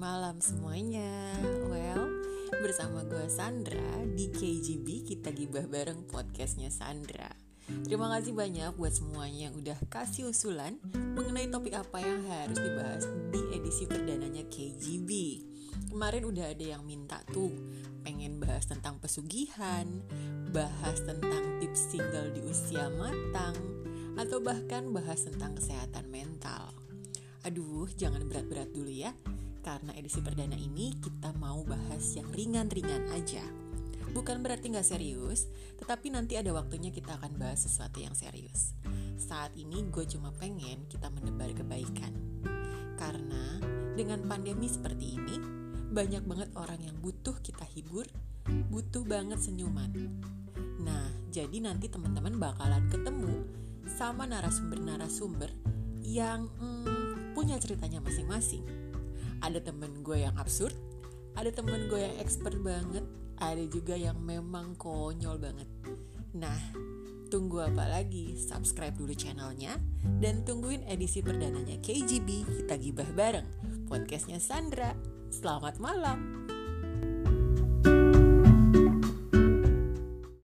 malam semuanya. Well, bersama gue Sandra Di KGB kita gibah bareng podcastnya Sandra. Terima kasih banyak buat semuanya yang udah kasih usulan Mengenai topik apa yang harus dibahas di edisi perdananya KGB Kemarin udah ada yang minta tuh Pengen bahas tentang pesugihan Bahas tentang tips single di usia matang Atau bahkan bahas tentang kesehatan mental Aduh, jangan berat-berat dulu ya karena edisi perdana ini kita mau bahas yang ringan-ringan aja. Bukan berarti nggak serius, tetapi nanti ada waktunya kita akan bahas sesuatu yang serius. Saat ini gue cuma pengen kita menebar kebaikan. Karena dengan pandemi seperti ini, banyak banget orang yang butuh kita hibur, butuh banget senyuman. Nah, jadi nanti teman-teman bakalan ketemu sama narasumber-narasumber yang hmm, punya ceritanya masing-masing. Ada temen gue yang absurd ada temen gue yang expert banget ada juga yang memang konyol banget. Nah tunggu apa lagi? Subscribe dulu channelnya dan tungguin edisi perdananya KGB kita gibah bareng. Podcastnya Sandra. Selamat malam